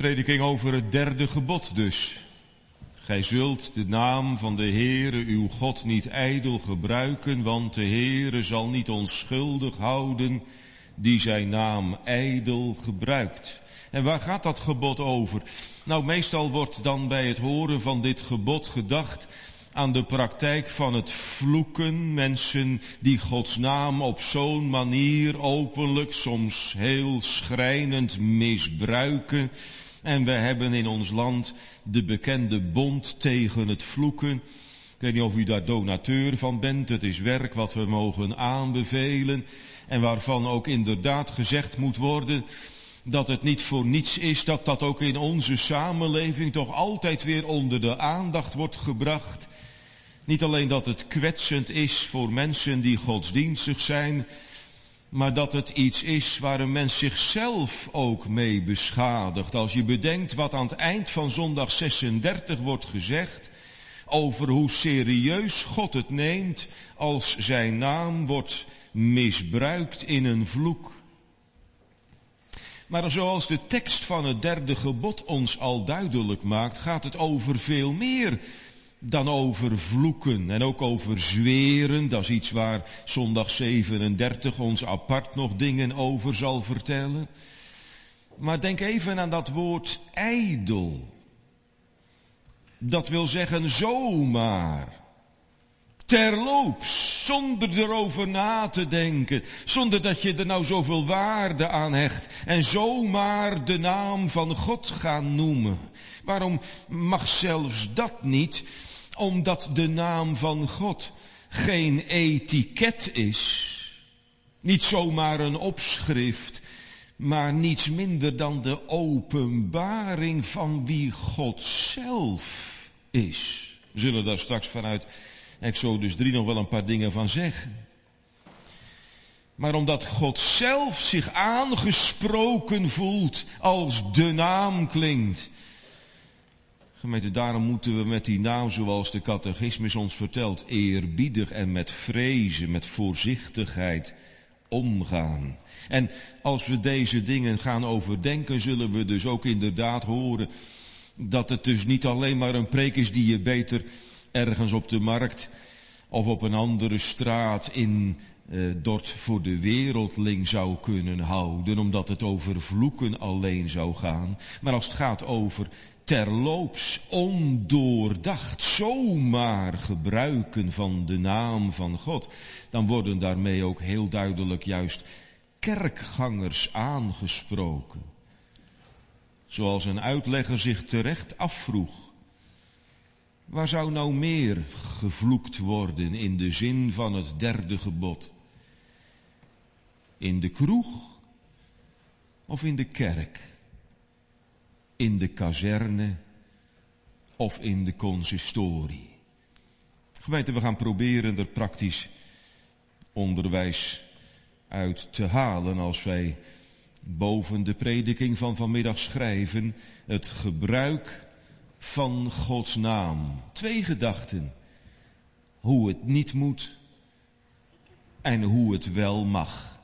Prediking over het derde gebod dus. Gij zult de naam van de Heere uw God niet ijdel gebruiken, want de Heere zal niet onschuldig houden die zijn naam ijdel gebruikt. En waar gaat dat gebod over? Nou, meestal wordt dan bij het horen van dit gebod gedacht aan de praktijk van het vloeken. Mensen die Gods naam op zo'n manier openlijk, soms heel schrijnend misbruiken. En we hebben in ons land de bekende bond tegen het vloeken. Ik weet niet of u daar donateur van bent. Het is werk wat we mogen aanbevelen. En waarvan ook inderdaad gezegd moet worden dat het niet voor niets is dat dat ook in onze samenleving toch altijd weer onder de aandacht wordt gebracht. Niet alleen dat het kwetsend is voor mensen die godsdienstig zijn, maar dat het iets is waar een mens zichzelf ook mee beschadigt. Als je bedenkt wat aan het eind van zondag 36 wordt gezegd over hoe serieus God het neemt als zijn naam wordt misbruikt in een vloek. Maar zoals de tekst van het derde gebod ons al duidelijk maakt, gaat het over veel meer dan over vloeken en ook over zweren. Dat is iets waar zondag 37 ons apart nog dingen over zal vertellen. Maar denk even aan dat woord ijdel. Dat wil zeggen zomaar. Terloops, zonder erover na te denken, zonder dat je er nou zoveel waarde aan hecht en zomaar de naam van God gaan noemen. Waarom mag zelfs dat niet? Omdat de naam van God geen etiket is. Niet zomaar een opschrift, maar niets minder dan de openbaring van wie God zelf is. We zullen daar straks vanuit Exodus 3 nog wel een paar dingen van zeggen. Maar omdat God zelf zich aangesproken voelt als de naam klinkt. Gemeente, daarom moeten we met die naam, zoals de catechismus ons vertelt, eerbiedig en met vrezen, met voorzichtigheid omgaan. En als we deze dingen gaan overdenken, zullen we dus ook inderdaad horen dat het dus niet alleen maar een preek is die je beter ergens op de markt of op een andere straat in uh, Dort voor de wereldling zou kunnen houden, omdat het over vloeken alleen zou gaan. Maar als het gaat over terloops, ondoordacht, zomaar gebruiken van de naam van God, dan worden daarmee ook heel duidelijk juist kerkgangers aangesproken. Zoals een uitlegger zich terecht afvroeg. Waar zou nou meer gevloekt worden in de zin van het derde gebod? In de kroeg of in de kerk? In de kazerne of in de consistorie? Gemeente, we gaan proberen er praktisch onderwijs uit te halen als wij boven de prediking van vanmiddag schrijven het gebruik van Gods naam. Twee gedachten. Hoe het niet moet en hoe het wel mag.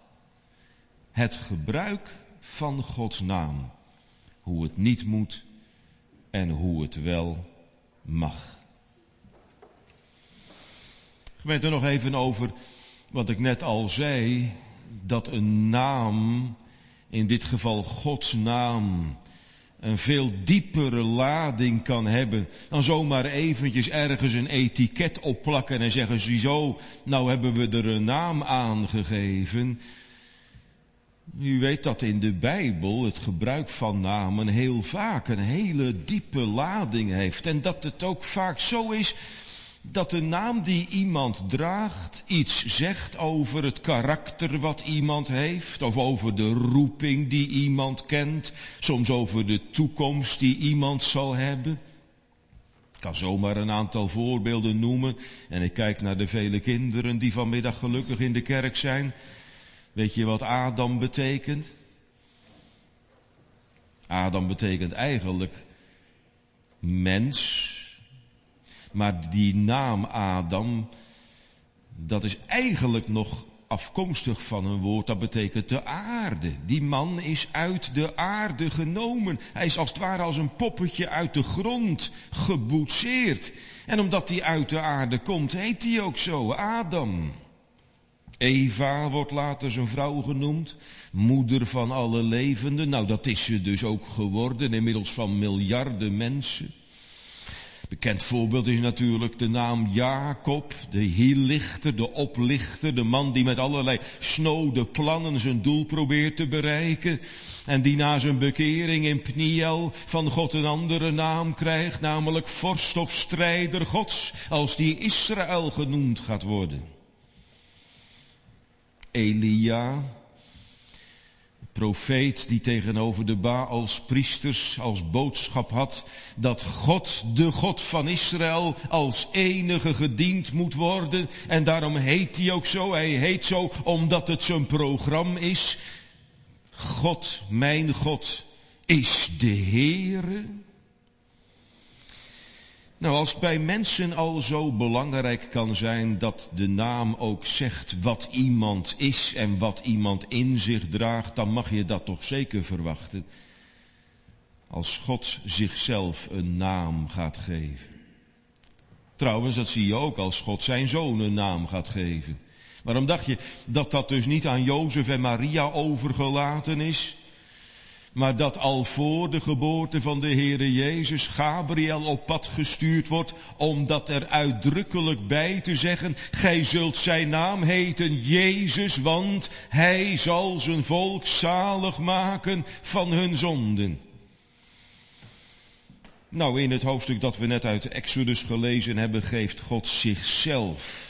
Het gebruik van Gods naam. Hoe het niet moet en hoe het wel mag. Gemeente nog even over wat ik net al zei. Dat een naam, in dit geval Gods naam, een veel diepere lading kan hebben dan zomaar eventjes ergens een etiket opplakken en zeggen, ziezo, nou hebben we er een naam aan gegeven. U weet dat in de Bijbel het gebruik van namen heel vaak een hele diepe lading heeft en dat het ook vaak zo is dat de naam die iemand draagt iets zegt over het karakter wat iemand heeft, of over de roeping die iemand kent, soms over de toekomst die iemand zal hebben. Ik kan zomaar een aantal voorbeelden noemen en ik kijk naar de vele kinderen die vanmiddag gelukkig in de kerk zijn. Weet je wat Adam betekent? Adam betekent eigenlijk mens, maar die naam Adam, dat is eigenlijk nog afkomstig van een woord dat betekent de aarde. Die man is uit de aarde genomen. Hij is als het ware als een poppetje uit de grond geboetseerd. En omdat hij uit de aarde komt, heet hij ook zo, Adam. Eva wordt later zijn vrouw genoemd, moeder van alle levenden. Nou, dat is ze dus ook geworden, inmiddels van miljarden mensen. Bekend voorbeeld is natuurlijk de naam Jacob, de hiellichter, de oplichter, de man die met allerlei snode plannen zijn doel probeert te bereiken. En die na zijn bekering in Pniel van God een andere naam krijgt, namelijk vorst of strijder Gods, als die Israël genoemd gaat worden. Elia, profeet die tegenover de Baals priesters als boodschap had dat God, de God van Israël, als enige gediend moet worden. En daarom heet hij ook zo. Hij heet zo omdat het zijn programma is. God, mijn God, is de Heere. Nou, als bij mensen al zo belangrijk kan zijn dat de naam ook zegt wat iemand is en wat iemand in zich draagt, dan mag je dat toch zeker verwachten. Als God zichzelf een naam gaat geven. Trouwens, dat zie je ook als God zijn zoon een naam gaat geven. Waarom dacht je dat dat dus niet aan Jozef en Maria overgelaten is? Maar dat al voor de geboorte van de Heere Jezus Gabriel op pad gestuurd wordt, om dat er uitdrukkelijk bij te zeggen, gij zult zijn naam heten Jezus, want hij zal zijn volk zalig maken van hun zonden. Nou, in het hoofdstuk dat we net uit Exodus gelezen hebben, geeft God zichzelf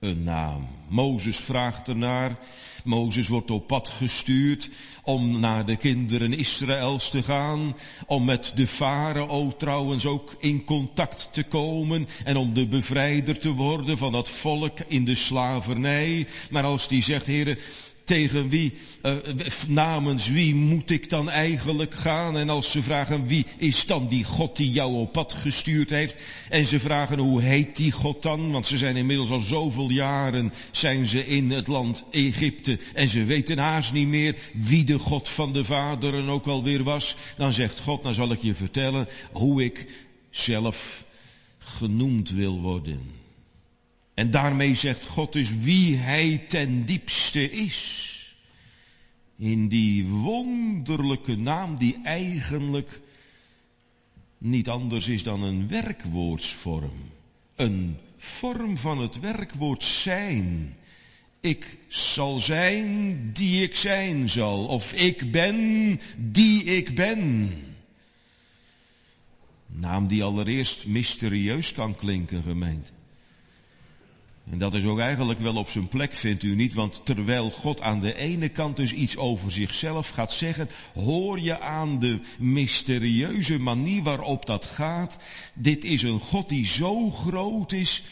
een naam. Mozes vraagt ernaar. Mozes wordt op pad gestuurd om naar de kinderen Israëls te gaan, om met de farao trouwens ook in contact te komen en om de bevrijder te worden van dat volk in de slavernij. Maar als die zegt, heren, tegen wie, uh, namens wie moet ik dan eigenlijk gaan? En als ze vragen wie is dan die God die jou op pad gestuurd heeft? En ze vragen hoe heet die God dan? Want ze zijn inmiddels al zoveel jaren zijn ze in het land Egypte en ze weten haast niet meer wie de God van de vaderen ook alweer was. Dan zegt God, nou zal ik je vertellen hoe ik zelf genoemd wil worden. En daarmee zegt God dus wie hij ten diepste is. In die wonderlijke naam die eigenlijk niet anders is dan een werkwoordsvorm. Een vorm van het werkwoord zijn. Ik zal zijn die ik zijn zal. Of ik ben die ik ben. Naam die allereerst mysterieus kan klinken, gemeente. En dat is ook eigenlijk wel op zijn plek, vindt u niet? Want terwijl God aan de ene kant dus iets over zichzelf gaat zeggen, hoor je aan de mysterieuze manier waarop dat gaat. Dit is een God die zo groot is.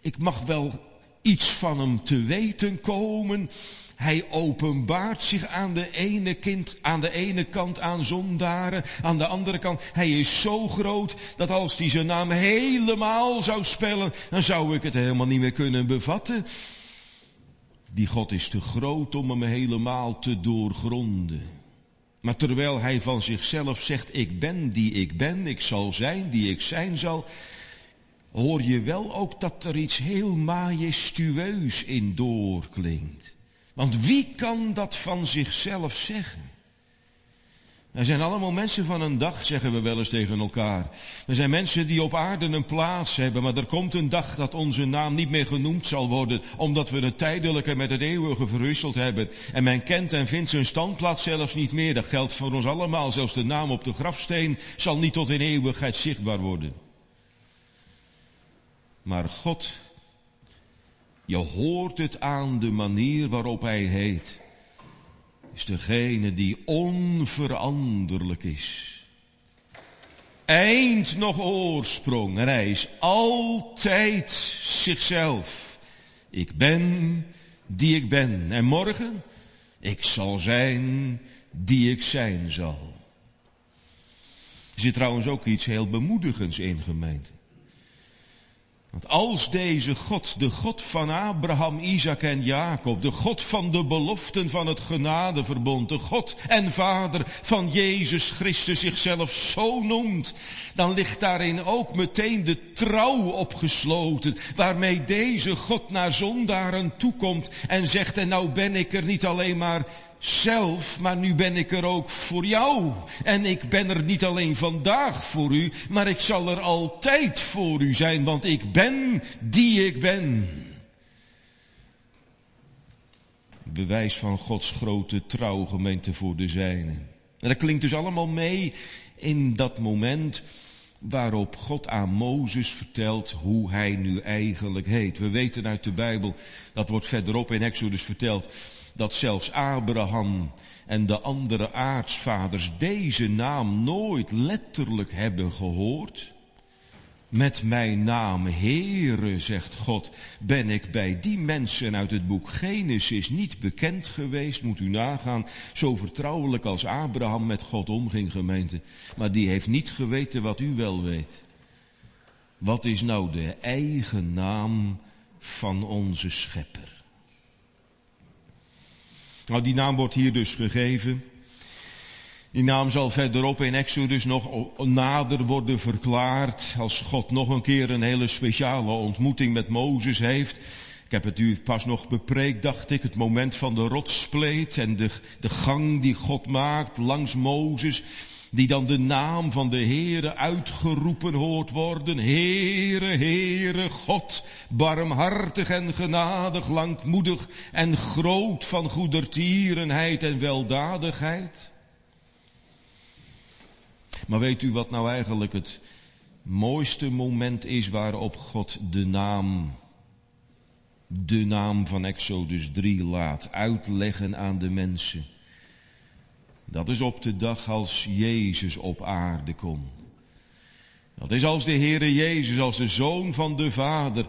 Ik mag wel iets van hem te weten komen. Hij openbaart zich aan de ene kind, aan de ene kant aan zondaren, aan de andere kant. Hij is zo groot dat als hij zijn naam helemaal zou spellen, dan zou ik het helemaal niet meer kunnen bevatten. Die God is te groot om hem helemaal te doorgronden. Maar terwijl hij van zichzelf zegt, ik ben die ik ben, ik zal zijn die ik zijn zal, hoor je wel ook dat er iets heel majestueus in doorklinkt. Want wie kan dat van zichzelf zeggen? Er zijn allemaal mensen van een dag, zeggen we wel eens tegen elkaar. Er zijn mensen die op aarde een plaats hebben, maar er komt een dag dat onze naam niet meer genoemd zal worden, omdat we het tijdelijke met het eeuwige verwisseld hebben. En men kent en vindt zijn standplaats zelfs niet meer. Dat geldt voor ons allemaal. Zelfs de naam op de grafsteen zal niet tot in eeuwigheid zichtbaar worden. Maar God je hoort het aan de manier waarop hij heet. Is degene die onveranderlijk is. Eind nog oorsprong en hij is altijd zichzelf. Ik ben die ik ben. En morgen, ik zal zijn die ik zijn zal. Er zit trouwens ook iets heel bemoedigends in gemeente. Want als deze God, de God van Abraham, Isaac en Jacob, de God van de beloften van het genadeverbond, de God en Vader van Jezus Christus zichzelf zo noemt, dan ligt daarin ook meteen de trouw opgesloten, waarmee deze God naar zondaren toekomt en zegt, en nou ben ik er niet alleen maar zelf, maar nu ben ik er ook voor jou. En ik ben er niet alleen vandaag voor u, maar ik zal er altijd voor u zijn, want ik ben die ik ben. Bewijs van Gods grote trouw, gemeente voor de zijnen. En dat klinkt dus allemaal mee in dat moment waarop God aan Mozes vertelt hoe hij nu eigenlijk heet. We weten uit de Bijbel, dat wordt verderop in Exodus verteld, dat zelfs Abraham en de andere aartsvaders deze naam nooit letterlijk hebben gehoord. Met mijn naam Heere, zegt God, ben ik bij die mensen uit het boek Genesis niet bekend geweest. Moet u nagaan, zo vertrouwelijk als Abraham met God omging, gemeente. Maar die heeft niet geweten wat u wel weet. Wat is nou de eigen naam van onze schepper? Nou, die naam wordt hier dus gegeven. Die naam zal verderop in Exodus nog nader worden verklaard als God nog een keer een hele speciale ontmoeting met Mozes heeft. Ik heb het u pas nog bepreekt, dacht ik, het moment van de rotspleet en de, de gang die God maakt langs Mozes die dan de naam van de Heere uitgeroepen hoort worden. Heere, Heere, God, barmhartig en genadig, langmoedig en groot van goedertierenheid en weldadigheid. Maar weet u wat nou eigenlijk het mooiste moment is waarop God de naam, de naam van Exodus 3 laat uitleggen aan de mensen? Dat is op de dag als Jezus op aarde komt. Dat is als de Heere Jezus, als de Zoon van de Vader,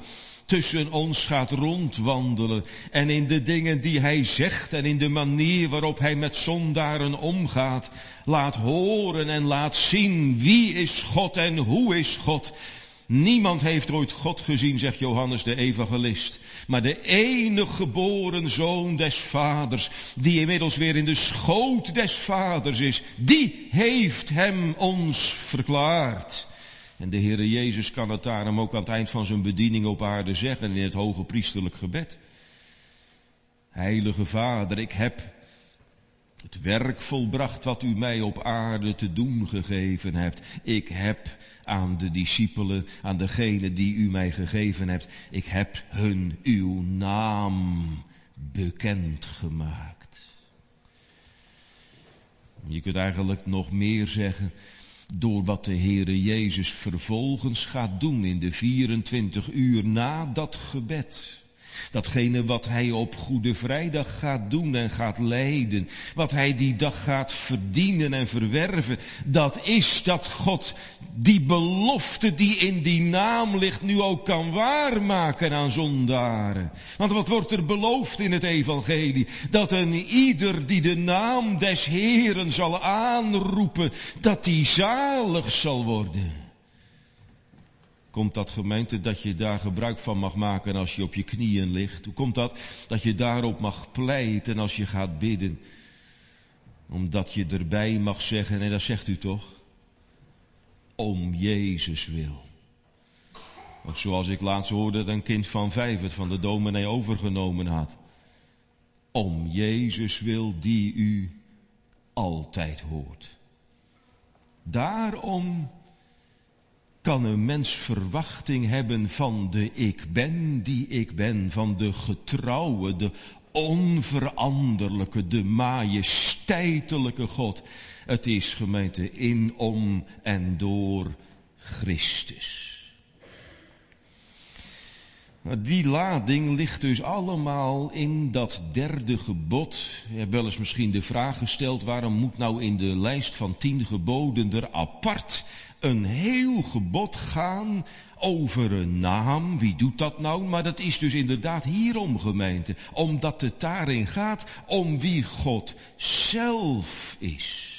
tussen ons gaat rondwandelen en in de dingen die Hij zegt en in de manier waarop Hij met zondaren omgaat, laat horen en laat zien wie is God en hoe is God. Niemand heeft ooit God gezien, zegt Johannes de evangelist. Maar de enige geboren zoon des vaders, die inmiddels weer in de schoot des vaders is, die heeft hem ons verklaard. En de Heere Jezus kan het daarom ook aan het eind van zijn bediening op aarde zeggen in het hoge priesterlijk gebed. Heilige Vader, ik heb het werk volbracht wat u mij op aarde te doen gegeven hebt. Ik heb aan de discipelen, aan degene die u mij gegeven hebt, ik heb hun uw naam bekend gemaakt. Je kunt eigenlijk nog meer zeggen door wat de Heere Jezus vervolgens gaat doen in de 24 uur na dat gebed. Datgene wat hij op Goede Vrijdag gaat doen en gaat leiden, wat hij die dag gaat verdienen en verwerven, dat is dat God die belofte die in die naam ligt nu ook kan waarmaken aan zondaren. Want wat wordt er beloofd in het evangelie? Dat een ieder die de naam des Heeren zal aanroepen, dat die zalig zal worden komt dat gemeente dat je daar gebruik van mag maken als je op je knieën ligt? Hoe komt dat dat je daarop mag pleiten als je gaat bidden? Omdat je erbij mag zeggen, en dat zegt u toch? Om Jezus wil. Of zoals ik laatst hoorde dat een kind van vijf het van de dominee overgenomen had. Om Jezus wil die u altijd hoort. Daarom kan een mens verwachting hebben van de ik ben die ik ben, van de getrouwe, de onveranderlijke, de majesteitelijke God. Het is gemeente in, om en door Christus. Die lading ligt dus allemaal in dat derde gebod. Je hebt wel eens misschien de vraag gesteld, waarom moet nou in de lijst van tien geboden er apart een heel gebod gaan over een naam. Wie doet dat nou? Maar dat is dus inderdaad hierom gemeente. Omdat het daarin gaat om wie God zelf is.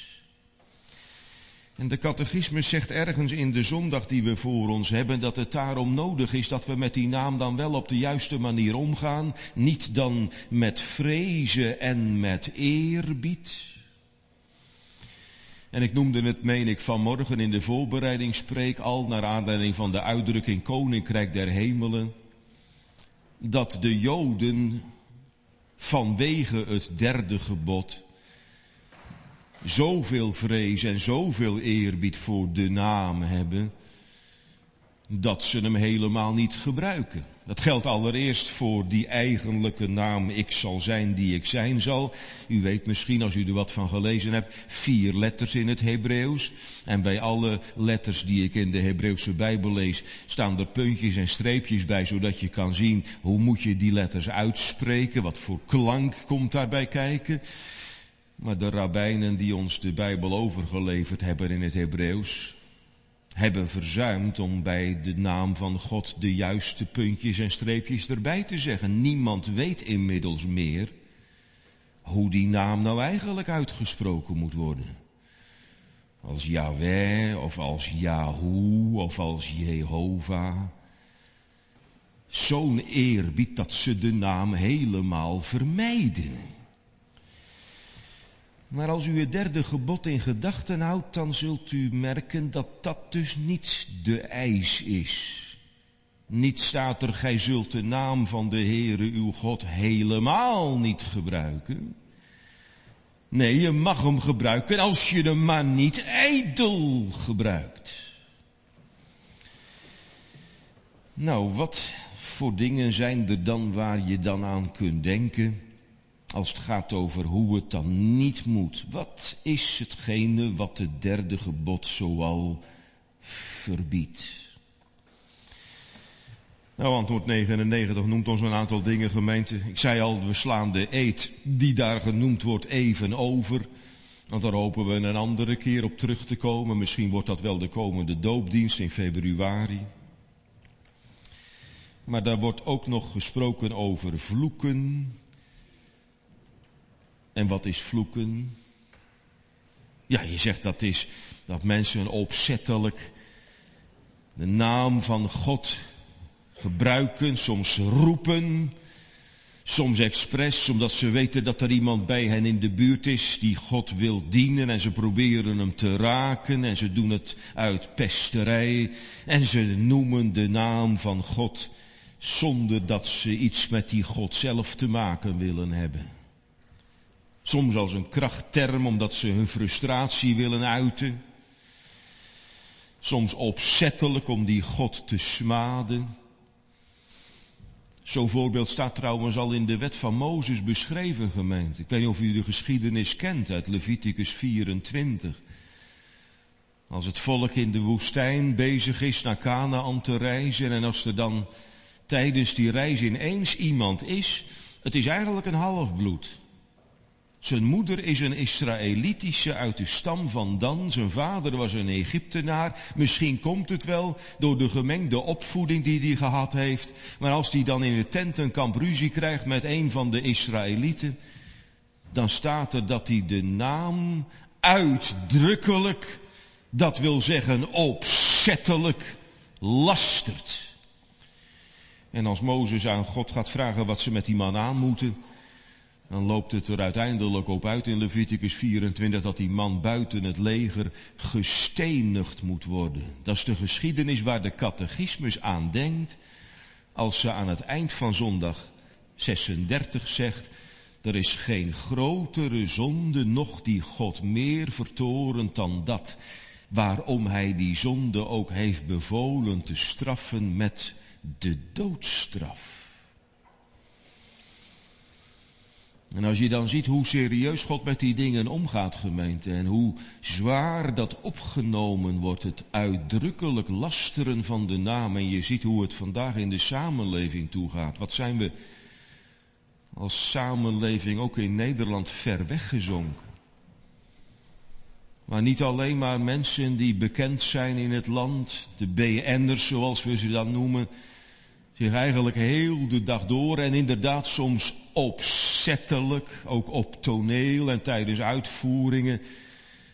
En de catechismus zegt ergens in de zondag die we voor ons hebben dat het daarom nodig is dat we met die naam dan wel op de juiste manier omgaan. Niet dan met vrezen en met eerbied. En ik noemde het, meen ik, vanmorgen in de voorbereidingspreek al naar aanleiding van de uitdrukking Koninkrijk der Hemelen. Dat de Joden vanwege het derde gebod zoveel vrees en zoveel eerbied voor de naam hebben, dat ze hem helemaal niet gebruiken. Dat geldt allereerst voor die eigenlijke naam, ik zal zijn die ik zijn zal. U weet misschien, als u er wat van gelezen hebt, vier letters in het Hebreeuws. En bij alle letters die ik in de Hebreeuwse Bijbel lees, staan er puntjes en streepjes bij, zodat je kan zien hoe moet je die letters uitspreken, wat voor klank komt daarbij kijken. Maar de rabbijnen die ons de Bijbel overgeleverd hebben in het Hebreeuws, hebben verzuimd om bij de naam van God de juiste puntjes en streepjes erbij te zeggen. Niemand weet inmiddels meer hoe die naam nou eigenlijk uitgesproken moet worden. Als Yahweh of als Yahoo of als Jehovah. Zo'n eerbied dat ze de naam helemaal vermijden. Maar als u het derde gebod in gedachten houdt, dan zult u merken dat dat dus niet de eis is. Niet staat er, gij zult de naam van de Heere uw God helemaal niet gebruiken. Nee, je mag hem gebruiken als je hem maar niet ijdel gebruikt. Nou, wat voor dingen zijn er dan waar je dan aan kunt denken? Als het gaat over hoe het dan niet moet. Wat is hetgene wat de derde gebod zoal verbiedt? Nou, antwoord 99 noemt ons een aantal dingen, gemeente. Ik zei al, we slaan de eet die daar genoemd wordt even over. Want daar hopen we een andere keer op terug te komen. Misschien wordt dat wel de komende doopdienst in februari. Maar daar wordt ook nog gesproken over vloeken, en wat is vloeken? Ja, je zegt dat is dat mensen opzettelijk de naam van God gebruiken, soms roepen, soms expres, omdat ze weten dat er iemand bij hen in de buurt is die God wil dienen en ze proberen hem te raken en ze doen het uit pesterij en ze noemen de naam van God zonder dat ze iets met die God zelf te maken willen hebben. Soms als een krachtterm omdat ze hun frustratie willen uiten. Soms opzettelijk om die God te smaden. Zo'n voorbeeld staat trouwens al in de wet van Mozes beschreven, gemeente. Ik weet niet of u de geschiedenis kent uit Leviticus 24. Als het volk in de woestijn bezig is naar Canaan te reizen en als er dan tijdens die reis ineens iemand is, het is eigenlijk een halfbloed. Zijn moeder is een Israëlitische uit de stam van Dan. Zijn vader was een Egyptenaar. Misschien komt het wel door de gemengde opvoeding die hij gehad heeft. Maar als hij dan in het tentenkamp ruzie krijgt met een van de Israëlieten, dan staat er dat hij de naam uitdrukkelijk, dat wil zeggen opzettelijk, lastert. En als Mozes aan God gaat vragen wat ze met die man aan moeten, dan loopt het er uiteindelijk op uit in Leviticus 24 dat die man buiten het leger gestenigd moet worden. Dat is de geschiedenis waar de catechismus aan denkt als ze aan het eind van zondag 36 zegt, er is geen grotere zonde nog die God meer vertorent dan dat, waarom hij die zonde ook heeft bevolen te straffen met de doodstraf. En als je dan ziet hoe serieus God met die dingen omgaat, gemeente, en hoe zwaar dat opgenomen wordt, het uitdrukkelijk lasteren van de naam, en je ziet hoe het vandaag in de samenleving toegaat. Wat zijn we als samenleving ook in Nederland ver weggezonken? Maar niet alleen maar mensen die bekend zijn in het land, de BN'ers zoals we ze dan noemen, zich eigenlijk heel de dag door en inderdaad soms opzettelijk, ook op toneel en tijdens uitvoeringen,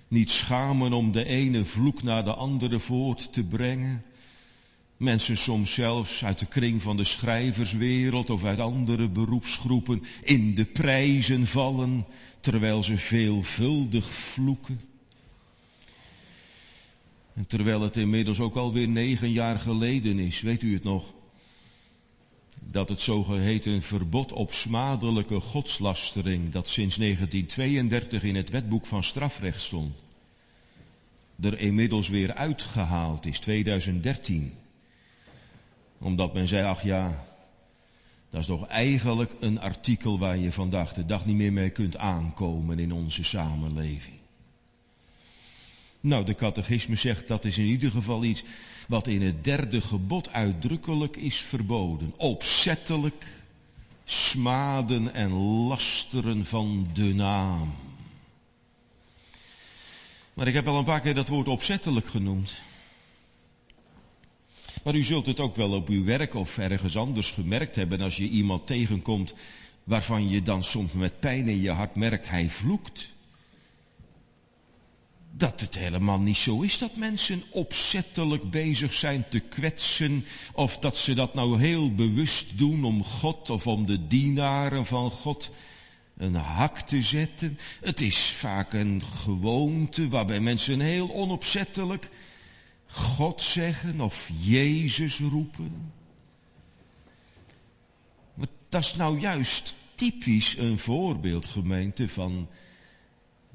Niet schamen om de ene vloek naar de andere voort te brengen. Mensen soms zelfs uit de kring van de schrijverswereld of uit andere beroepsgroepen in de prijzen vallen, terwijl ze veelvuldig vloeken. En terwijl het inmiddels ook alweer negen jaar geleden is, weet u het nog? Dat het zogeheten verbod op smadelijke godslastering, dat sinds 1932 in het wetboek van strafrecht stond, er inmiddels weer uitgehaald is, 2013 omdat men zei, ach ja, dat is toch eigenlijk een artikel waar je vandaag de dag niet meer mee kunt aankomen in onze samenleving. Nou, de catechisme zegt dat is in ieder geval iets wat in het derde gebod uitdrukkelijk is verboden. Opzettelijk smaden en lasteren van de naam. Maar ik heb al een paar keer dat woord opzettelijk genoemd. Maar u zult het ook wel op uw werk of ergens anders gemerkt hebben als je iemand tegenkomt waarvan je dan soms met pijn in je hart merkt, hij vloekt. Dat het helemaal niet zo is dat mensen opzettelijk bezig zijn te kwetsen, of dat ze dat nou heel bewust doen om God of om de dienaren van God een hak te zetten. Het is vaak een gewoonte waarbij mensen heel onopzettelijk God zeggen of Jezus roepen. Maar dat is nou juist typisch een voorbeeld, gemeente, van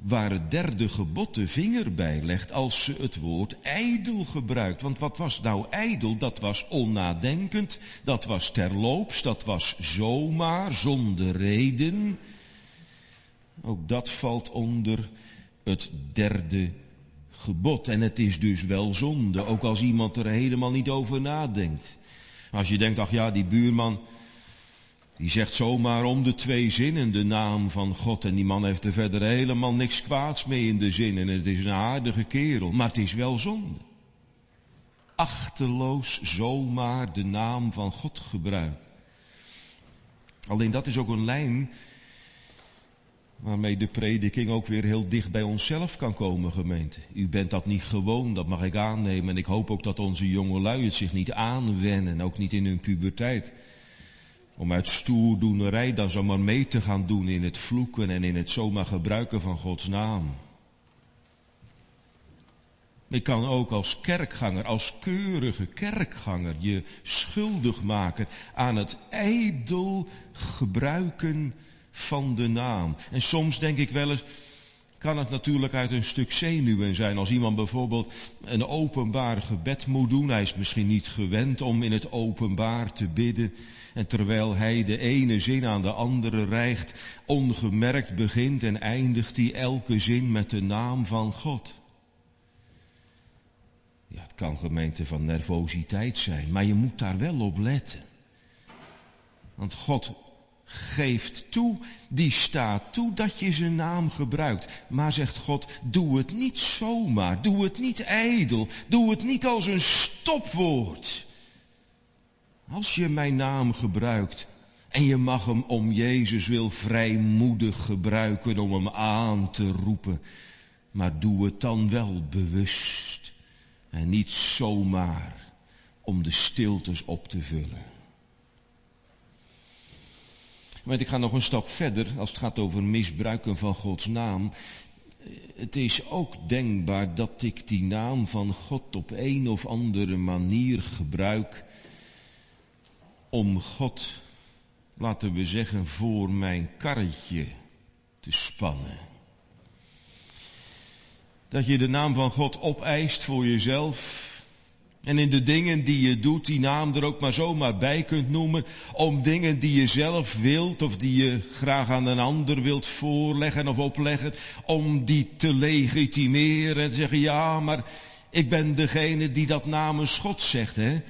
waar het derde gebod de vinger bij legt als ze het woord ijdel gebruikt. Want wat was nou ijdel? Dat was onnadenkend, dat was terloops, dat was zomaar, zonder reden. Ook dat valt onder het derde gebod. En het is dus wel zonde, ook als iemand er helemaal niet over nadenkt. Als je denkt, ach ja, die buurman, die zegt zomaar om de twee zinnen de naam van God. En die man heeft er verder helemaal niks kwaads mee in de zin. En het is een aardige kerel, maar het is wel zonde. Achterloos zomaar de naam van God gebruiken. Alleen dat is ook een lijn Waarmee de prediking ook weer heel dicht bij onszelf kan komen, gemeente. U bent dat niet gewoon, dat mag ik aannemen. En ik hoop ook dat onze jongelui het zich niet aanwennen, ook niet in hun puberteit. Om uit stoerdoenerij dan zomaar mee te gaan doen in het vloeken en in het zomaar gebruiken van Gods naam. Ik kan ook als kerkganger, als keurige kerkganger, je schuldig maken aan het ijdel gebruiken van de naam. En soms denk ik wel eens, kan het natuurlijk uit een stuk zenuwen zijn. Als iemand bijvoorbeeld een openbaar gebed moet doen, hij is misschien niet gewend om in het openbaar te bidden. En terwijl hij de ene zin aan de andere rijgt, ongemerkt begint en eindigt hij elke zin met de naam van God. Ja, het kan gemeente van nervositeit zijn, maar je moet daar wel op letten. Want God geeft toe, die staat toe dat je zijn naam gebruikt. Maar zegt God, doe het niet zomaar, doe het niet ijdel, doe het niet als een stopwoord. Als je mijn naam gebruikt en je mag hem om Jezus wil vrijmoedig gebruiken om hem aan te roepen, maar doe het dan wel bewust en niet zomaar om de stiltes op te vullen. Maar ik ga nog een stap verder als het gaat over misbruiken van Gods naam. Het is ook denkbaar dat ik die naam van God op een of andere manier gebruik om God, laten we zeggen, voor mijn karretje te spannen. Dat je de naam van God opeist voor jezelf, en in de dingen die je doet, die naam er ook maar zomaar bij kunt noemen, om dingen die je zelf wilt of die je graag aan een ander wilt voorleggen of opleggen, om die te legitimeren en zeggen, ja, maar ik ben degene die dat namens God zegt, hè.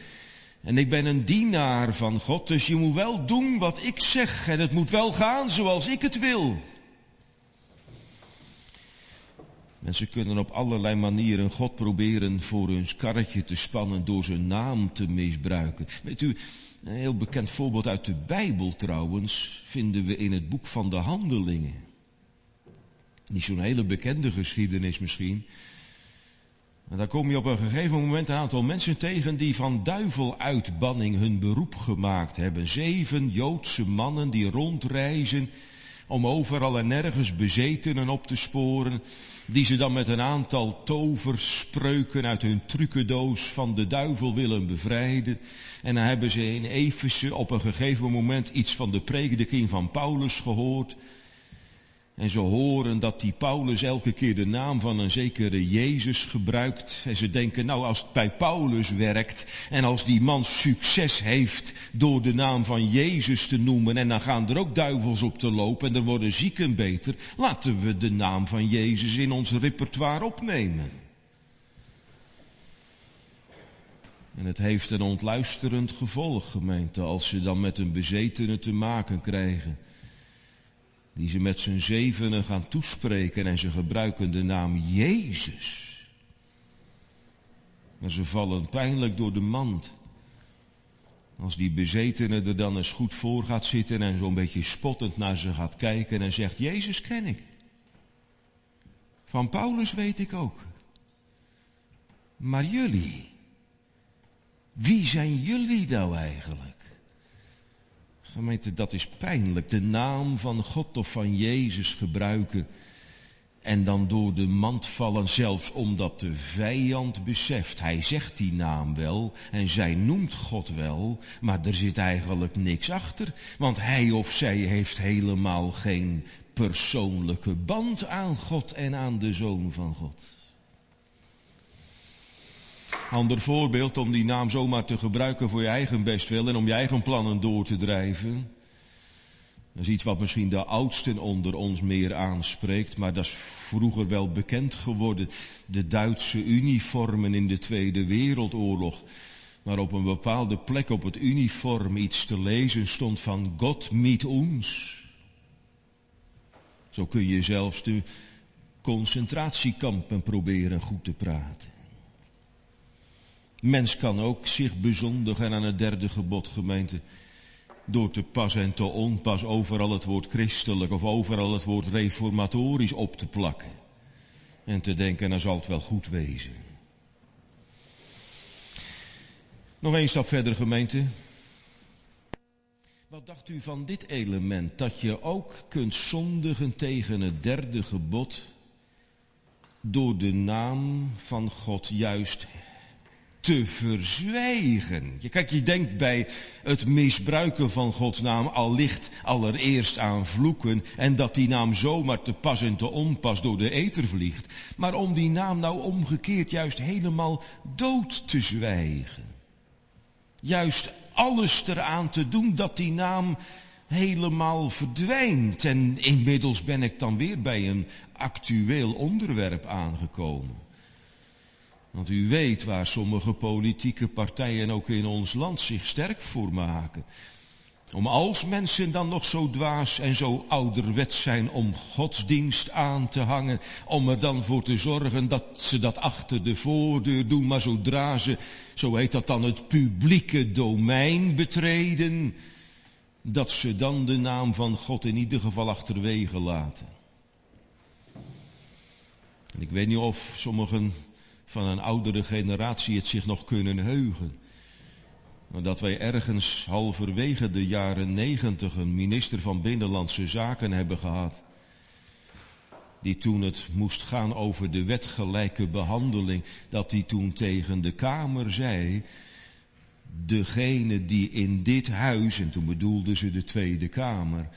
En ik ben een dienaar van God, dus je moet wel doen wat ik zeg en het moet wel gaan zoals ik het wil. Mensen kunnen op allerlei manieren God proberen voor hun karretje te spannen door zijn naam te misbruiken. Weet u, een heel bekend voorbeeld uit de Bijbel trouwens vinden we in het boek van de Handelingen. Niet zo'n hele bekende geschiedenis misschien. En daar kom je op een gegeven moment een aantal mensen tegen die van duiveluitbanning hun beroep gemaakt hebben. Zeven Joodse mannen die rondreizen om overal en nergens bezetenen op te sporen, die ze dan met een aantal toverspreuken uit hun trucendoos van de duivel willen bevrijden. En dan hebben ze in Efeze op een gegeven moment iets van de prediking van Paulus gehoord. En ze horen dat die Paulus elke keer de naam van een zekere Jezus gebruikt. En ze denken, nou als het bij Paulus werkt en als die man succes heeft door de naam van Jezus te noemen en dan gaan er ook duivels op te lopen en dan worden zieken beter, laten we de naam van Jezus in ons repertoire opnemen. En het heeft een ontluisterend gevolg, gemeente, als ze dan met een bezetene te maken krijgen die ze met z'n zevenen gaan toespreken en ze gebruiken de naam Jezus. Maar ze vallen pijnlijk door de mand. Als die bezetene er dan eens goed voor gaat zitten en zo'n beetje spottend naar ze gaat kijken en zegt, Jezus ken ik. Van Paulus weet ik ook. Maar jullie, wie zijn jullie nou eigenlijk? Gemeente, dat is pijnlijk. De naam van God of van Jezus gebruiken. En dan door de mand vallen, zelfs omdat de vijand beseft. Hij zegt die naam wel en zij noemt God wel, maar er zit eigenlijk niks achter. Want hij of zij heeft helemaal geen persoonlijke band aan God en aan de Zoon van God. Ander voorbeeld om die naam zomaar te gebruiken voor je eigen bestwil en om je eigen plannen door te drijven. Dat is iets wat misschien de oudsten onder ons meer aanspreekt, maar dat is vroeger wel bekend geworden. De Duitse uniformen in de Tweede Wereldoorlog. Maar op een bepaalde plek op het uniform iets te lezen stond van God mit ons. Zo kun je zelfs de concentratiekampen proberen goed te praten. Mens kan ook zich bezondigen aan het derde gebod gemeente. Door te pas en te onpas overal het woord christelijk of overal het woord reformatorisch op te plakken. En te denken, dan zal het wel goed wezen. Nog één stap verder gemeente. Wat dacht u van dit element? Dat je ook kunt zondigen tegen het derde gebod door de naam van God juist te verzwijgen. Kijk, je denkt bij het misbruiken van Gods naam al licht allereerst aan vloeken en dat die naam zomaar te pas en te onpas door de eter vliegt. Maar om die naam nou omgekeerd juist helemaal dood te zwijgen. Juist alles eraan te doen dat die naam helemaal verdwijnt. En inmiddels ben ik dan weer bij een actueel onderwerp aangekomen. Want u weet waar sommige politieke partijen ook in ons land zich sterk voor maken. Om als mensen dan nog zo dwaas en zo ouderwet zijn om godsdienst aan te hangen, om er dan voor te zorgen dat ze dat achter de voordeur doen, maar zodra ze, zo heet dat dan, het publieke domein betreden, dat ze dan de naam van God in ieder geval achterwege laten. En ik weet niet of sommigen van een oudere generatie het zich nog kunnen heugen. Dat wij ergens halverwege de jaren negentig een minister van Binnenlandse Zaken hebben gehad. Die toen het moest gaan over de wetgelijke behandeling, dat die toen tegen de Kamer zei, degene die in dit huis, en toen bedoelde ze de Tweede Kamer,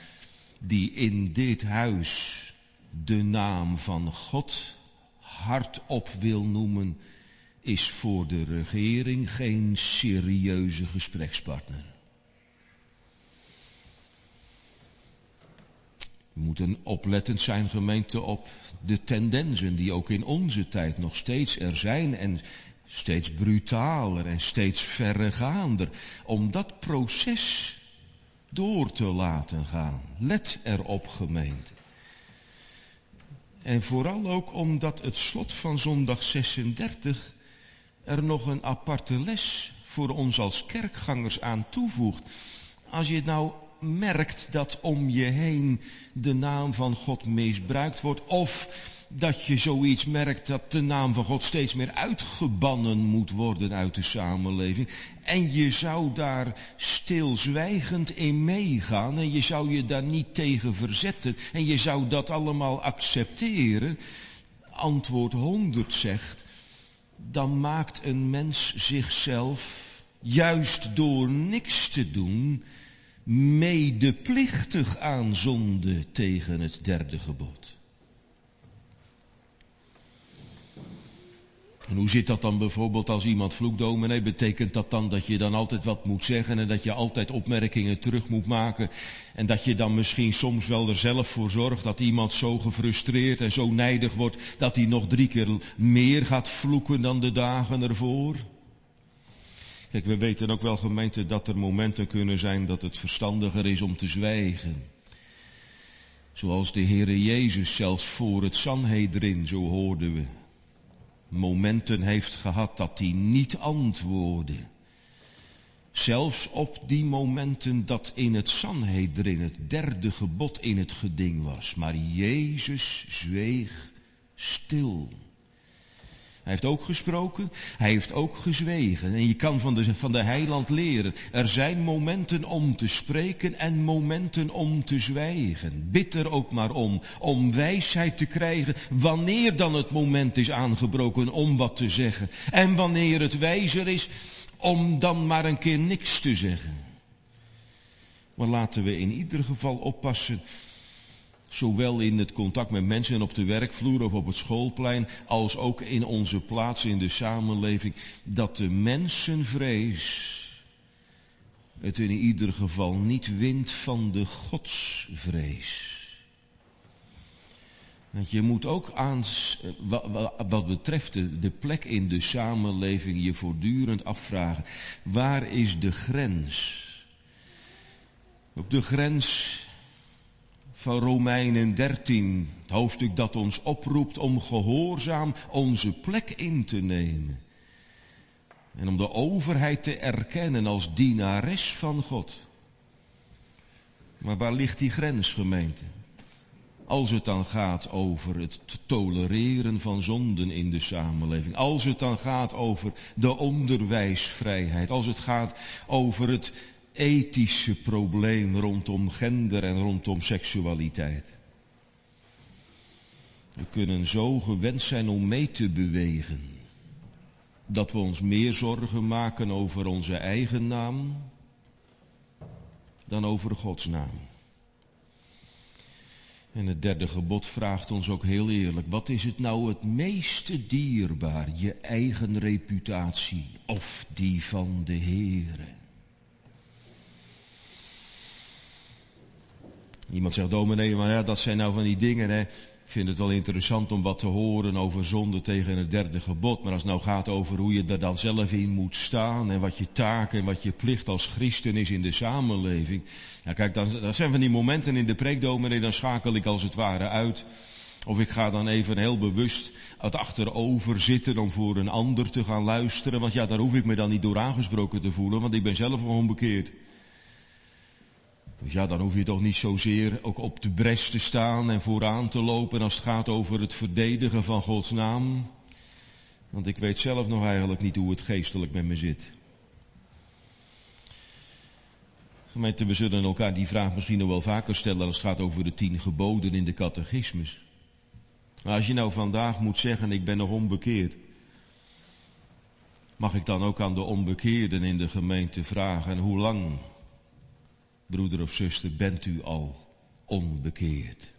die in dit huis de naam van God hardop wil noemen, is voor de regering geen serieuze gesprekspartner. We moeten oplettend zijn, gemeente, op de tendensen die ook in onze tijd nog steeds er zijn en steeds brutaler en steeds verregaander, om dat proces door te laten gaan. Let erop, gemeente. En vooral ook omdat het slot van zondag 36 er nog een aparte les voor ons als kerkgangers aan toevoegt. Als je nou merkt dat om je heen de naam van God misbruikt wordt. Of dat je zoiets merkt dat de naam van God steeds meer uitgebannen moet worden uit de samenleving. En je zou daar stilzwijgend in meegaan en je zou je daar niet tegen verzetten en je zou dat allemaal accepteren. Antwoord 100 zegt, dan maakt een mens zichzelf juist door niks te doen medeplichtig aan zonde tegen het derde gebod. En hoe zit dat dan bijvoorbeeld als iemand vloekt, dominee? Betekent dat dan dat je dan altijd wat moet zeggen en dat je altijd opmerkingen terug moet maken? En dat je dan misschien soms wel er zelf voor zorgt dat iemand zo gefrustreerd en zo nijdig wordt dat hij nog drie keer meer gaat vloeken dan de dagen ervoor? Kijk, we weten ook wel gemeente dat er momenten kunnen zijn dat het verstandiger is om te zwijgen. Zoals de Heere Jezus zelfs voor het Sanhedrin, zo hoorden we momenten heeft gehad dat hij niet antwoordde. Zelfs op die momenten dat in het Sanhedrin het derde gebod in het geding was. Maar Jezus zweeg stil. Hij heeft ook gesproken, hij heeft ook gezwegen. En je kan van de, van de heiland leren. Er zijn momenten om te spreken en momenten om te zwijgen. Bid er ook maar om, om wijsheid te krijgen wanneer dan het moment is aangebroken om wat te zeggen. En wanneer het wijzer is om dan maar een keer niks te zeggen. Maar laten we in ieder geval oppassen Zowel in het contact met mensen op de werkvloer of op het schoolplein, als ook in onze plaats in de samenleving, dat de mensenvrees het in ieder geval niet wint van de godsvrees. Want je moet ook aan, wat betreft de, de plek in de samenleving, je voortdurend afvragen, waar is de grens? Op de grens van Romeinen 13, het hoofdstuk dat ons oproept om gehoorzaam onze plek in te nemen. En om de overheid te erkennen als dienares van God. Maar waar ligt die grens, gemeente? Als het dan gaat over het tolereren van zonden in de samenleving. Als het dan gaat over de onderwijsvrijheid. Als het gaat over het ethische probleem rondom gender en rondom seksualiteit. We kunnen zo gewend zijn om mee te bewegen, dat we ons meer zorgen maken over onze eigen naam dan over Gods naam. En het derde gebod vraagt ons ook heel eerlijk, wat is het nou het meeste dierbaar, je eigen reputatie of die van de Heere? Iemand zegt, dominee, maar ja, dat zijn nou van die dingen, hè. Ik vind het wel interessant om wat te horen over zonde tegen het derde gebod. Maar als het nou gaat over hoe je er dan zelf in moet staan en wat je taak en wat je plicht als christen is in de samenleving. Ja, kijk, dan, dat zijn van die momenten in de preekdominee, dan schakel ik als het ware uit. Of ik ga dan even heel bewust het achterover zitten om voor een ander te gaan luisteren. Want ja, daar hoef ik me dan niet door aangesproken te voelen, want ik ben zelf gewoon bekeerd. Dus ja, dan hoef je toch niet zozeer ook op de bres te staan en vooraan te lopen als het gaat over het verdedigen van Gods naam. Want ik weet zelf nog eigenlijk niet hoe het geestelijk met me zit. Gemeente, we zullen elkaar die vraag misschien nog wel vaker stellen als het gaat over de tien geboden in de catechismus. Maar als je nou vandaag moet zeggen, ik ben nog onbekeerd. Mag ik dan ook aan de onbekeerden in de gemeente vragen, hoe lang broeder of zuster, bent u al onbekeerd?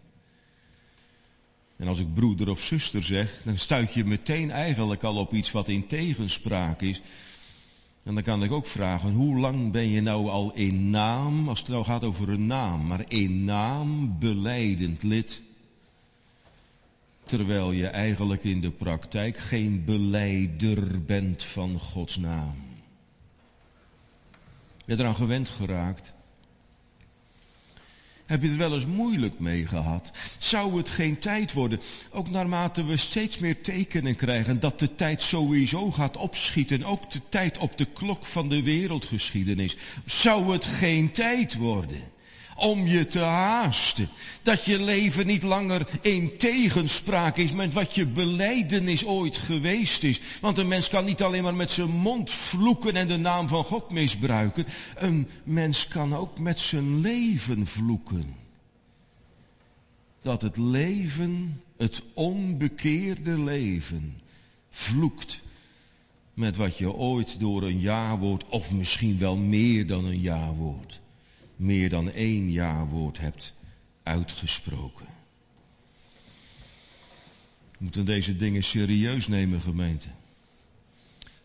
En als ik broeder of zuster zeg, dan stuit je meteen eigenlijk al op iets wat in tegenspraak is. En dan kan ik ook vragen, hoe lang ben je nou al in naam, als het nou gaat over een naam, maar in naam beleidend lid, terwijl je eigenlijk in de praktijk geen beleider bent van Gods naam. Je eraan gewend geraakt? Heb je er wel eens moeilijk mee gehad? Zou het geen tijd worden, ook naarmate we steeds meer tekenen krijgen dat de tijd sowieso gaat opschieten, ook de tijd op de klok van de wereldgeschiedenis. Zou het geen tijd worden om je te haasten. Dat je leven niet langer in tegenspraak is met wat je beleidenis ooit geweest is. Want een mens kan niet alleen maar met zijn mond vloeken en de naam van God misbruiken. Een mens kan ook met zijn leven vloeken. Dat het leven, het onbekeerde leven, vloekt met wat je ooit door een jaarwoord, of misschien wel meer dan een jaarwoord, meer dan één jaarwoord hebt uitgesproken. We moeten deze dingen serieus nemen, gemeente.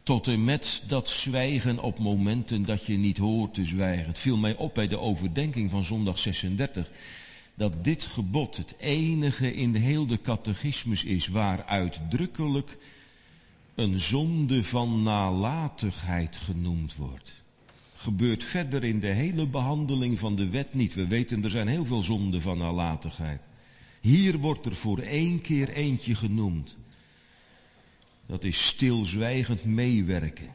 Tot en met dat zwijgen op momenten dat je niet hoort te zwijgen. Het viel mij op bij de overdenking van zondag 36 dat dit gebod het enige in heel de catechismus is waar uitdrukkelijk een zonde van nalatigheid genoemd wordt. Gebeurt verder in de hele behandeling van de wet niet. We weten er zijn heel veel zonden van nalatigheid. Hier wordt er voor één keer eentje genoemd. Dat is stilzwijgend meewerken.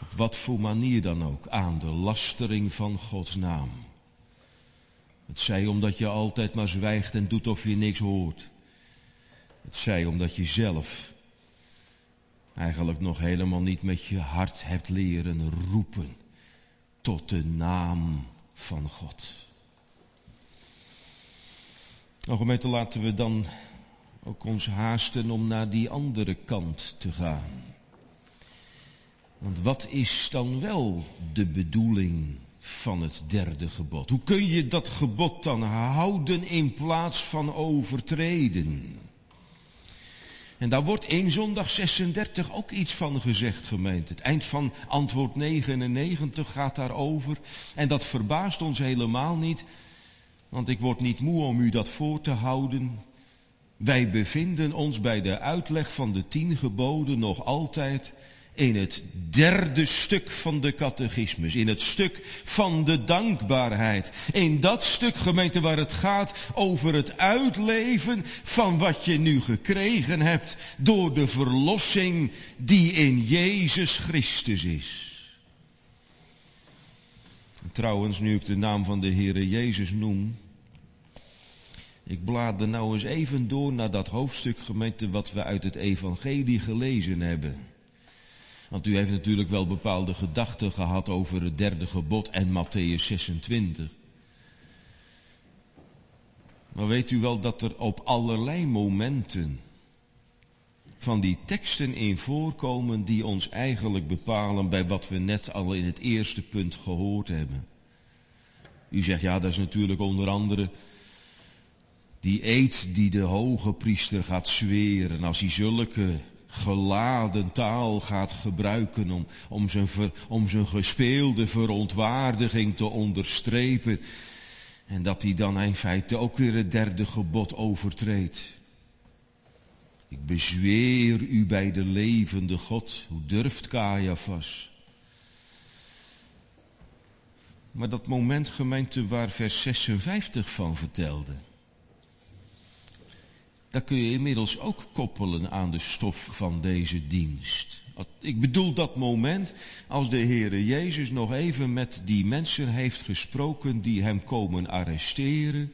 Op wat voor manier dan ook aan de lastering van Gods naam. Het zij omdat je altijd maar zwijgt en doet of je niks hoort. Het zij omdat je zelf eigenlijk nog helemaal niet met je hart hebt leren roepen tot de naam van God. Nou gemeente, laten we dan ook ons haasten om naar die andere kant te gaan. Want wat is dan wel de bedoeling van het derde gebod? Hoe kun je dat gebod dan houden in plaats van overtreden? En daar wordt in zondag 36 ook iets van gezegd, gemeente. Het eind van antwoord 99 gaat daarover. En dat verbaast ons helemaal niet, want ik word niet moe om u dat voor te houden. Wij bevinden ons bij de uitleg van de tien geboden nog altijd in het derde stuk van de catechismus, in het stuk van de dankbaarheid. In dat stuk, gemeente, waar het gaat over het uitleven van wat je nu gekregen hebt door de verlossing die in Jezus Christus is. Trouwens, nu ik de naam van de Heere Jezus noem, ik blader nou eens even door naar dat hoofdstuk gemeente wat we uit het evangelie gelezen hebben. Want u heeft natuurlijk wel bepaalde gedachten gehad over het derde gebod en Matthäus 26. Maar weet u wel dat er op allerlei momenten van die teksten in voorkomen die ons eigenlijk bepalen bij wat we net al in het eerste punt gehoord hebben. U zegt ja, dat is natuurlijk onder andere die eed die de hoge priester gaat zweren als hij zulke geladen taal gaat gebruiken om, om, zijn, om zijn gespeelde verontwaardiging te onderstrepen. En dat hij dan in feite ook weer het derde gebod overtreedt. Ik bezweer u bij de levende God. Hoe durft Caiaphas? Maar dat moment gemeente waar vers 56 van vertelde. Dat kun je inmiddels ook koppelen aan de stof van deze dienst. Ik bedoel dat moment als de Heere Jezus nog even met die mensen heeft gesproken die hem komen arresteren.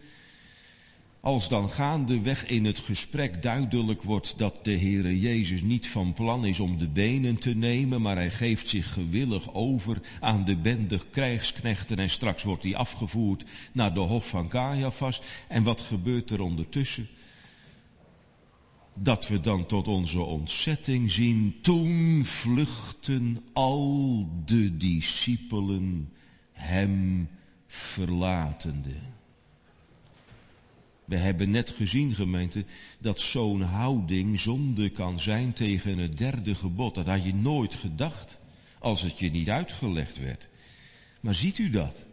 Als dan gaandeweg in het gesprek duidelijk wordt dat de Heere Jezus niet van plan is om de benen te nemen, maar hij geeft zich gewillig over aan de bende krijgsknechten en straks wordt hij afgevoerd naar de hof van Caiaphas. En wat gebeurt er ondertussen? Dat we dan tot onze ontzetting zien, toen vluchten al de discipelen hem verlatende. We hebben net gezien, gemeente, dat zo'n houding zonde kan zijn tegen het derde gebod. Dat had je nooit gedacht als het je niet uitgelegd werd. Maar ziet u dat?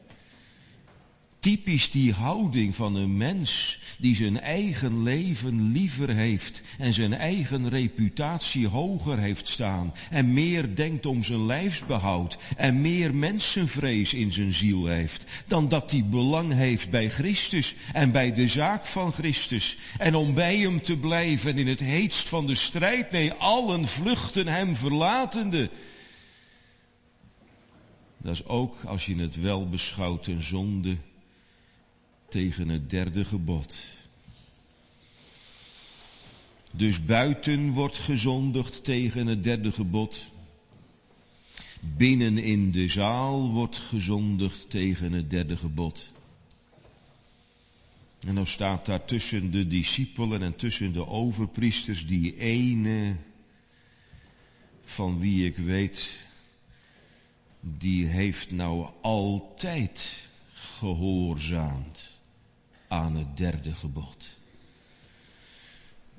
Typisch die houding van een mens die zijn eigen leven liever heeft en zijn eigen reputatie hoger heeft staan en meer denkt om zijn lijfsbehoud en meer mensenvrees in zijn ziel heeft dan dat hij belang heeft bij Christus en bij de zaak van Christus en om bij hem te blijven in het heetst van de strijd, nee, allen vluchten hem verlatende. Dat is ook, als je het wel beschouwt, een zonde tegen het derde gebod. Dus buiten wordt gezondigd tegen het derde gebod. Binnen in de zaal wordt gezondigd tegen het derde gebod. En dan staat daar tussen de discipelen en tussen de overpriesters die ene van wie ik weet, die heeft nou altijd gehoorzaamd aan het derde gebod.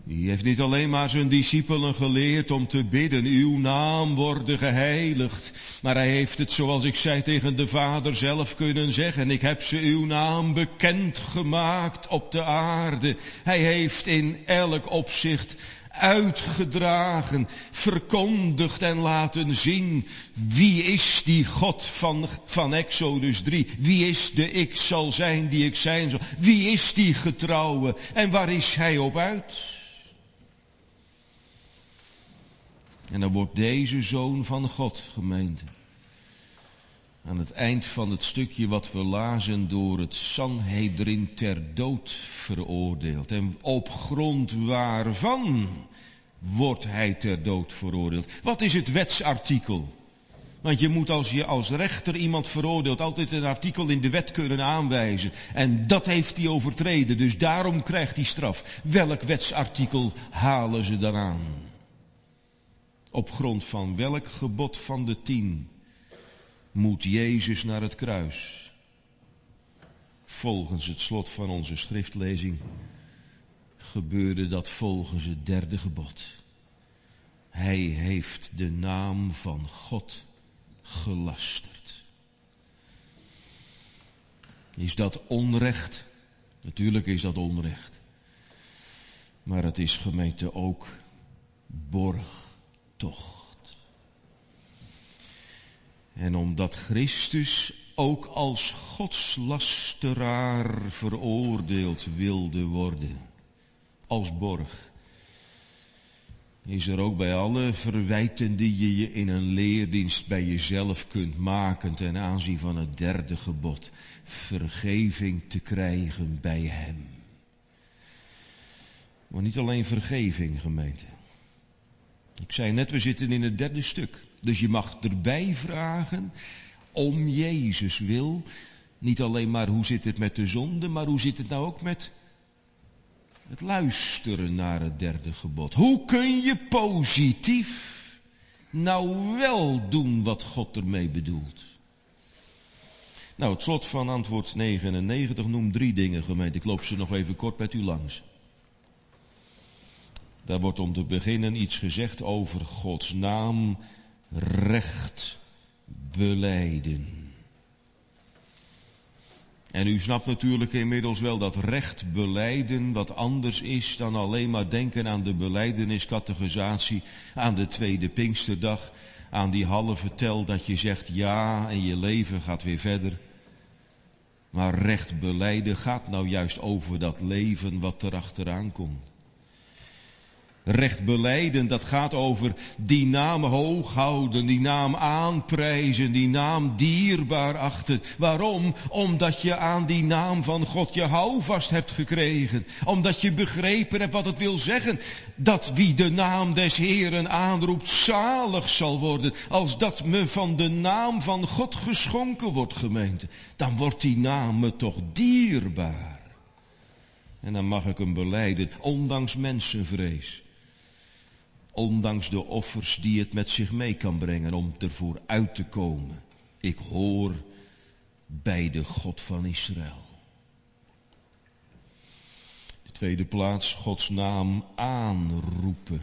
Die heeft niet alleen maar zijn discipelen geleerd om te bidden, uw naam worden geheiligd. Maar hij heeft het, zoals ik zei, tegen de Vader zelf kunnen zeggen. Ik heb ze uw naam bekend gemaakt op de aarde. Hij heeft in elk opzicht uitgedragen, verkondigd en laten zien. Wie is die God van, van Exodus 3? Wie is de ik zal zijn die ik zijn zal? Wie is die getrouwe? En waar is hij op uit? En dan wordt deze zoon van God, gemeente, aan het eind van het stukje wat we lazen door het Sanhedrin ter dood veroordeeld. En op grond waarvan wordt hij ter dood veroordeeld? Wat is het wetsartikel? Want je moet als je als rechter iemand veroordeelt altijd een artikel in de wet kunnen aanwijzen. En dat heeft hij overtreden, dus daarom krijgt hij straf. Welk wetsartikel halen ze dan aan? Op grond van welk gebod van de tien moet Jezus naar het kruis? Volgens het slot van onze schriftlezing gebeurde dat volgens het derde gebod. Hij heeft de naam van God gelasterd. Is dat onrecht? Natuurlijk is dat onrecht. Maar het is gemeente ook borg tocht. En omdat Christus ook als godslasteraar veroordeeld wilde worden, als borg, is er ook bij alle verwijten die je je in een leerdienst bij jezelf kunt maken ten aanzien van het derde gebod, vergeving te krijgen bij Hem. Maar niet alleen vergeving, gemeente. Ik zei net, we zitten in het derde stuk. Dus je mag erbij vragen, om Jezus wil, niet alleen maar hoe zit het met de zonde, maar hoe zit het nou ook met het luisteren naar het derde gebod. Hoe kun je positief nou wel doen wat God ermee bedoelt? Nou, het slot van antwoord 99 noemt drie dingen, gemeente. Ik loop ze nog even kort met u langs. Daar wordt om te beginnen iets gezegd over Gods naam, recht beleiden. En u snapt natuurlijk inmiddels wel dat recht beleiden wat anders is dan alleen maar denken aan de beleideniscategorisatie, aan de tweede Pinksterdag, aan die halve tel dat je zegt ja en je leven gaat weer verder. Maar recht beleiden gaat nou juist over dat leven wat erachteraan komt. Recht beleiden, dat gaat over die naam hoog houden, die naam aanprijzen, die naam dierbaar achten. Waarom? Omdat je aan die naam van God je houvast hebt gekregen. Omdat je begrepen hebt wat het wil zeggen. Dat wie de naam des Heeren aanroept, zalig zal worden. Als dat me van de naam van God geschonken wordt, gemeente. Dan wordt die naam me toch dierbaar. En dan mag ik hem beleiden, ondanks mensenvrees. Ondanks de offers die het met zich mee kan brengen om ervoor uit te komen. Ik hoor bij de God van Israël. De tweede plaats, Gods naam aanroepen.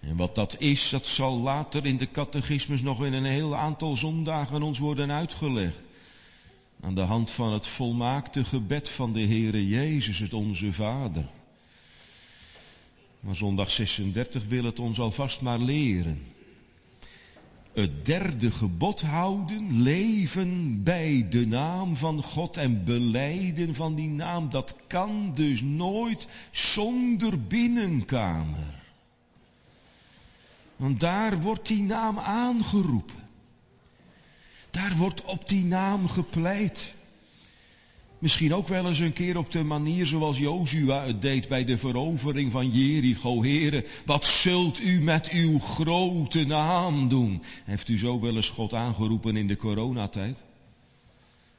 En wat dat is, dat zal later in de catechismus nog in een heel aantal zondagen ons worden uitgelegd. Aan de hand van het volmaakte gebed van de Heere Jezus, het onze Vader. Maar zondag 36 wil het ons alvast maar leren. Het derde gebod houden, leven bij de naam van God en beleiden van die naam, dat kan dus nooit zonder binnenkamer. Want daar wordt die naam aangeroepen. Daar wordt op die naam gepleit. Misschien ook wel eens een keer op de manier zoals Jozua het deed bij de verovering van Jericho. Heren, wat zult u met uw grote naam doen? Heeft u zo wel eens God aangeroepen in de coronatijd?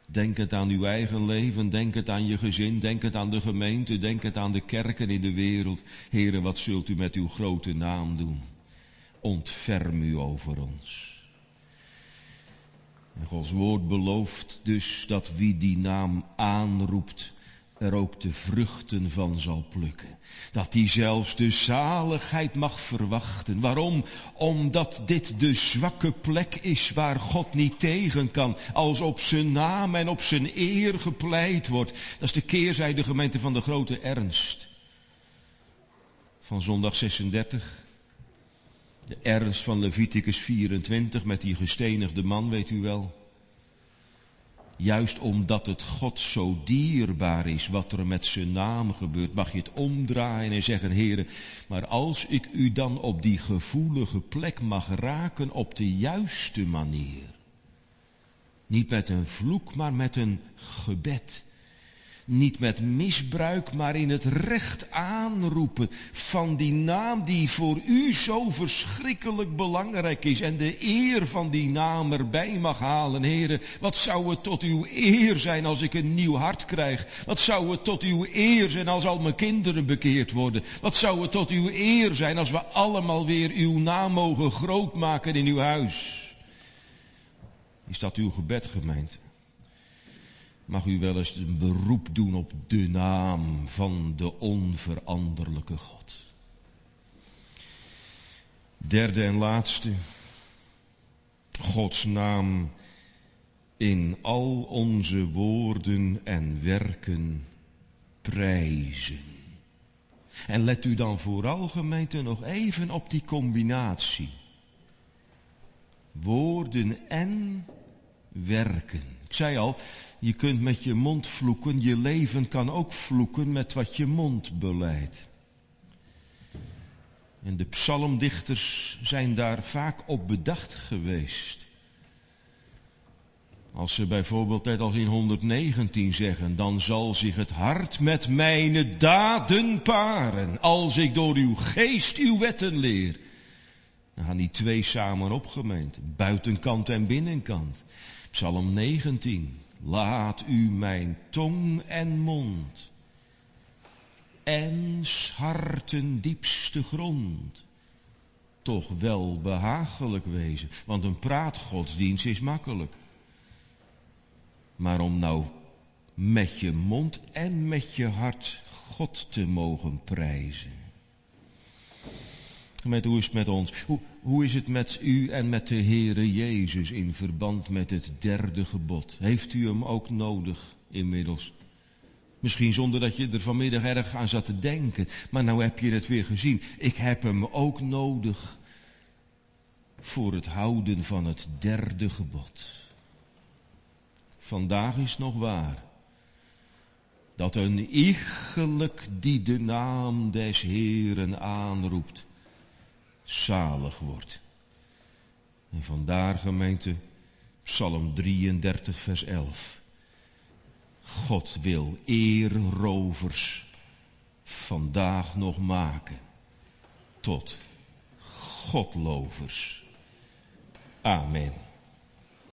Denk het aan uw eigen leven, denk het aan je gezin, denk het aan de gemeente, denk het aan de kerken in de wereld. Heren, wat zult u met uw grote naam doen? Ontferm u over ons. En Gods woord belooft dus dat wie die naam aanroept, er ook de vruchten van zal plukken. Dat hij zelfs de zaligheid mag verwachten. Waarom? Omdat dit de zwakke plek is waar God niet tegen kan. Als op zijn naam en op zijn eer gepleit wordt. Dat is de keerzijde gemeente van de grote ernst. Van zondag 36. De ernst van Leviticus 24 met die gestenigde man, weet u wel. Juist omdat het God zo dierbaar is wat er met zijn naam gebeurt, mag je het omdraaien en zeggen, heren, maar als ik u dan op die gevoelige plek mag raken op de juiste manier, niet met een vloek, maar met een gebed, niet met misbruik, maar in het recht aanroepen van die naam die voor u zo verschrikkelijk belangrijk is. En de eer van die naam erbij mag halen. Heren, wat zou het tot uw eer zijn als ik een nieuw hart krijg? Wat zou het tot uw eer zijn als al mijn kinderen bekeerd worden? Wat zou het tot uw eer zijn als we allemaal weer uw naam mogen grootmaken in uw huis? Is dat uw gebed, gemeente? Mag u wel eens een beroep doen op de naam van de onveranderlijke God. Derde en laatste, Gods naam in al onze woorden en werken prijzen. En let u dan vooral gemeente nog even op die combinatie. Woorden en werken. Zei al, je kunt met je mond vloeken, je leven kan ook vloeken met wat je mond beleidt. En de psalmdichters zijn daar vaak op bedacht geweest. Als ze bijvoorbeeld net als in 119 zeggen, dan zal zich het hart met mijn daden paren, als ik door uw geest uw wetten leer. Dan gaan die twee samen opgemeend, buitenkant en binnenkant. Psalm 19. Laat u mijn tong en mond en harten diepste grond toch wel behagelijk wezen. Want een praatgodsdienst is makkelijk. Maar om nou met je mond en met je hart God te mogen prijzen. Met hoe is het met ons? Hoe, hoe is het met u en met de Heere Jezus in verband met het derde gebod? Heeft u hem ook nodig inmiddels? Misschien zonder dat je er vanmiddag erg aan zat te denken. Maar nou heb je het weer gezien. Ik heb hem ook nodig voor het houden van het derde gebod. Vandaag is nog waar dat een iegelijk die de naam des Heeren aanroept, zalig wordt. En vandaar gemeente Psalm 33 vers 11. God wil eerrovers vandaag nog maken tot godlovers. Amen.